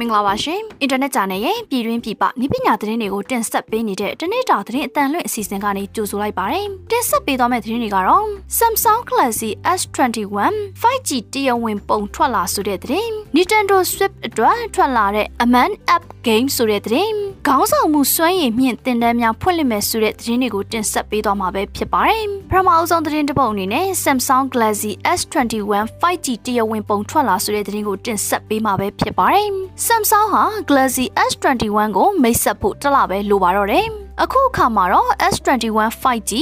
မင်္ဂလာပါရှင်အင်တာနက်ဂျာနယ်ရဲ့ပြည်တွင်းပြည်ပနည်းပညာသတင်းတွေကိုတင်ဆက်ပေးနေတဲ့တနေ့တာသတင်းအတန်လွင့်အစီအစဉ်ကနေကြိုဆိုလိုက်ပါတယ်တင်ဆက်ပေးသွားမယ့်သတင်းတွေကတော့ Samsung Galaxy S21 5G တရားဝင်ပုံထွက်လာဆိုတဲ့သတင်း Nintendo Switch အတွက်ထွက်လာတဲ့ Aman App Game ဆိုတဲ့သတင်း ခေါင်းဆောင်မှုစွမ်းရည်မြင့်တင်တန်းများဖွင့်လှစ်မယ်ဆိုတဲ့သတင်းတွေကိုတင်ဆက်ပေးသွားမှာပဲဖြစ်ပါတယ်ပထမအဆုံးသတင်းတစ်ပုဒ်အနေနဲ့ Samsung Galaxy S21 5G တရားဝင်ပုံထွက်လာဆိုတဲ့သတင်းကိုတင်ဆက်ပေးမှာပဲဖြစ်ပါတယ်။ Samsung ဟာ Galaxy S21 ကိုမိတ်ဆက်ဖို့တစ်လပဲလိုပါတော့တယ်။ အခုအခါမှာတော့ S21 5G,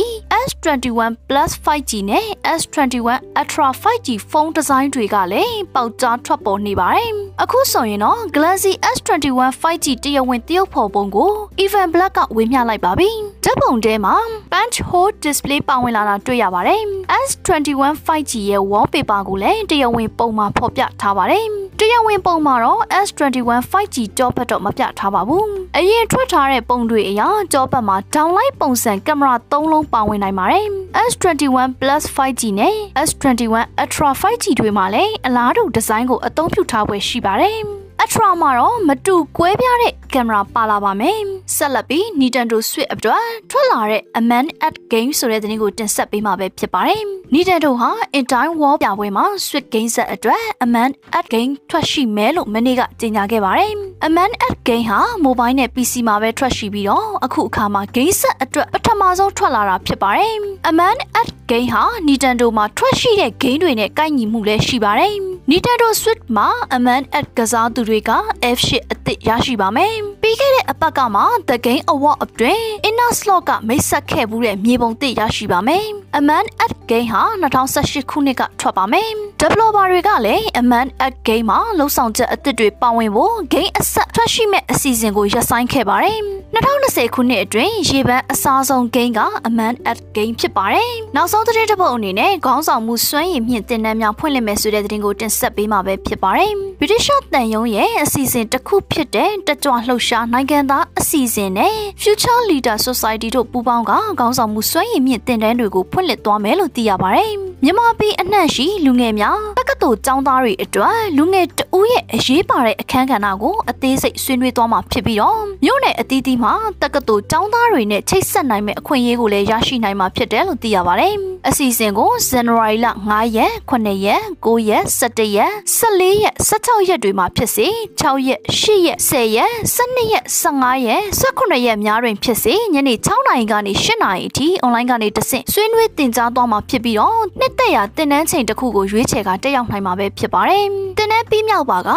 S21 Plus 5G နဲ့ S21 Ultra 5G ဖုန်းဒီဇိုင်းတွေကလည်းပေါက်ကြားထွက်ပေါ်နေပါတယ်။အခုဆိုရင်တော့ Galaxy S21 5G တရဝင်တရုပ်ဖော်ပုံကို Even Black ကဝေမျှလိုက်ပါပြီ။ဓာတ်ပုံထဲမှာ Punch Hole Display ပါဝင်လာတာတွေ့ရပါတယ်။ S21 5G ရဲ့ wallpaper ကိုလည်းတရဝင်ပုံမှာဖော်ပြထားပါတယ်။တရဝင်ပုံမှာတော့ S21 5G ကြောပတ်တော့မပြထားပါဘူး။ အရင်ထွက်ထားတဲ့ပုံတွေအရကြောဘက်မှာ downlight ပုံစံကင်မရာ၃လုံးပါဝင်နိုင်ပါတယ်။ S21 Plus 5G နဲ့ S21 Ultra 5G တွေမှာလည်းအလားတူဒီဇိုင်းကိုအသုံးပြုထားပွဲရှိပါတယ်။ Ultra မှာတော့မတူကွဲပြားတဲ့ကင်မရာပါလာပါမယ်။ဆက်လက်ပြီး Nintendo Switch အတွက်ထွက်လာတဲ့ Aman at Game ဆိုတဲ့သတင်းကိုတင်ဆက်ပေးမှာပဲဖြစ်ပါတယ်။ Nintendo ဟာ In Time War ပြပွဲမှာ Switch Game Set အတွက် Aman at Game ထွက်ရှိမယ်လို့မနေ့ကကြေညာခဲ့ပါတယ်။ Aman at Game ဟာ Mobile နဲ့ PC မှာပဲထွက်ရှိပြီးတော့အခုအခါမှာ Game Set အတွက်ပထမဆုံးထွက်လာတာဖြစ်ပါတယ်။ Aman at Game ဟာ Nintendo မှာထွက်ရှိတဲ့ game တွေနဲ့ကိုက်ညီမှုလည်းရှိပါတယ်။ Nintendo Switch မှာ Aman at ကစားသူတွေက F8 အသစ်ရရှိပါမယ်။ပြီးခဲ့တဲ့အပတ်ကမှ The Game Award အတွင်း Inner Slot ကမိတ်ဆက်ခဲ့မှုတဲ့မြေပုံသစ်ရရှိပါမယ်။ Aman at Game ဟာ2018ခုနှစ်ကထွက်ပါမယ်။ Developer တွေကလည်း Aman at Game မှာလုံဆောင်ချက်အသစ်တွေပါဝင်ဖို့ Game အဆက်ထွက်ရှိမဲ့အစီအစဉ်ကိုရပ်ဆိုင်းခဲ့ပါတယ်။2020ခုနှစ်အတွင်းရေပန်းအစားဆုံး Game က Aman at Game ဖြစ်ပါတယ်။နောက်ဆုံးသတင်းတစ်ပုဒ်အနေနဲ့ခေါင်းဆောင်မှုစွမ်းရည်မြင့်တင်နန်းများဖွင့်လှစ်မယ်ဆိုတဲ့သတင်းကိုတင်ဆက်ပေးမှာပဲဖြစ်ပါတယ်။ British တန်ယုံရဲ့အစီအစဉ်တစ်ခုဖြစ်တဲ့တကြွလှုပ်ရှားနိုင်ငံသားအစီအစဉ်နဲ့ Future Leader Society တို့ပူးပေါင်းကခေါင်းဆောင်မှုစွမ်းရည်မြင့်တင်တန်းတွေကိုဖွင့်လှစ်သွားမယ်လို့သိရပါတယ်။ မြန်မာပြည်အနှံ့ရှိလူငယ်များတက္ကသိုလ်ကျောင်းသားတွေအတွက်လူငယ်တဦးရဲ့အရေးပါတဲ့အခန်းကဏ္ဍကိုအသေးစိတ်ဆွေးနွေးသွားမှာဖြစ်ပြီးတော့မြို့နယ်အသီးသီးမှာတက္ကသိုလ်ကျောင်းသားတွေနဲ့ချိတ်ဆက်နိုင်မဲ့အခွင့်အရေးကိုလည်းရရှိနိုင်မှာဖြစ်တယ်လို့သိရပါတယ်။အစီအစဉ်ကိုဇန်နဝါရီလ9ရက်9ရက်9ရက်17ရက်14ရက်16ရက်တွေမှာဖြစ်စေ6ရက်8ရက်10ရက်12ရက်15ရက်18ရက်များတွင်ဖြစ်စေညနေ6နာရီကနေ8နာရီအထိအွန်လိုင်းကနေတဆင့်ဆွေးနွေးတင်ကြားသွားမှာဖြစ်ပြီးတော့နှစ်သက်ရာတင်နန်းချိန်တစ်ခုကိုရွေးချယ်ကတက်ရောက်နိုင်မှာပဲဖြစ်ပါတယ်။တင်နန်းပြီးမြောက်ပါက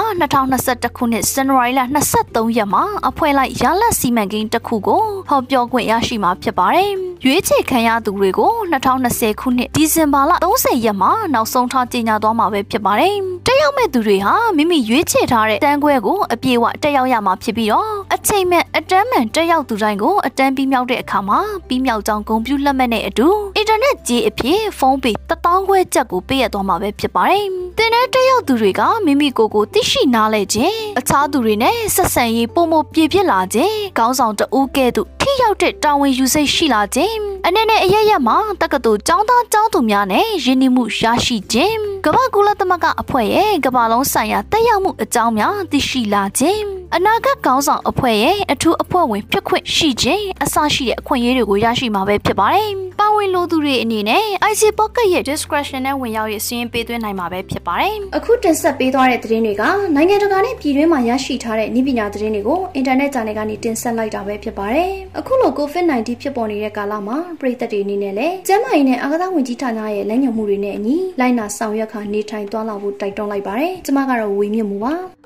2021ခုနှစ်ဇန်နဝါရီလ23ရက်မှာအဖွဲ့လိုက်ရလတ်စီမံကိန်းတစ်ခုကိုဟောပြောခွင့်ရရှိမှာဖြစ်ပါတယ်။ ရွေးချယ်ခံရသူတွေကို2020ခုနှစ်ဒီဇင်ဘာလ30ရက်မှာနောက်ဆုံးထားကြေညာသွားမှာပဲဖြစ်ပါတယ်။တက်ရောက်မဲ့သူတွေဟာမိမိရွေးချယ်ထားတဲ့တန်းခွဲကိုအပြည့်အဝတက်ရောက်ရမှာဖြစ်ပြီးတော့အချိန်မဲ့အတန်းမှန်တက်ရောက်သူတိုင်းကိုအတန်းပြီးမြောက်တဲ့အခါမှာပြီးမြောက်ကြောင်းဂုဏ်ပြုလက်မှတ်နဲ့အတူအင်တာနက်ကြေးအဖြစ်ဖုန်းပေ1000ခွဲချက်ကိုပေးရသွားမှာပဲဖြစ်ပါတယ်။တင်တဲ့တက်ရောက်သူတွေကမိမိကိုယ်ကိုသိရှိနားလဲခြင်းအခြားသူတွေနဲ့ဆက်ဆံရေးပုံမပြည့်ပြည့်လာခြင်းခေါင်းဆောင်တဦးကဲ့သို့ထိရောက်တဲ့တာဝန်ယူစိတ်ရှိလာခြင်းအနေနဲ့အရရက်မှာတက္ကသိုလ်ကျောင်းသားကျောင်းသူများနဲ့ယဉ်ကျေးမှုရရှိခြင်းကမ္ဘာကုလသမဂ္ဂအဖွဲ့ရဲ့ကမ္ဘာလုံးဆိုင်ရာတက်ရောက်မှုအကြောင်းများသိရှိလာခြင်း အနာဂတ်ခေါင်းဆောင်အဖွဲ့ရဲ့အထူးအဖွဲ့ဝင်ဖြစ်ခွင့်ရှိခြင်းအစရှိတဲ့အခွင့်အရေးတွေကိုရရှိမှာပဲဖြစ်ပါတယ်။ပါဝင်လိုသူတွေအနေနဲ့ IC Pocket ရဲ့ discretion နဲ့ဝင်ရောက်ရစီးရင်ပေးသွင်းနိုင်မှာပဲဖြစ်ပါတယ်။အခုတင်ဆက်ပေးသွားတဲ့သတင်းတွေကနိုင်ငံတကာနဲ့ပြည်တွင်းမှာရရှိထားတဲ့ဤပညာသတင်းတွေကိုအင်တာနက်ဂျာနယ်ကနေတင်ဆက်လိုက်တာပဲဖြစ်ပါတယ်။အခုလို COVID-19 ဖြစ်ပေါ်နေတဲ့ကာလမှာပြည်သက်တွေအနေနဲ့လည်းကျန်းမာရေးနဲ့အာကစားဝန်ကြီးဌာနရဲ့လမ်းညွှန်မှုတွေနဲ့အညီလိုက်နာဆောင်ရွက်ခါနေထိုင်သွားလာဖို့တိုက်တွန်းလိုက်ပါတယ်။ကျွန်မကတော့ဝေမြင့်မှုပါ။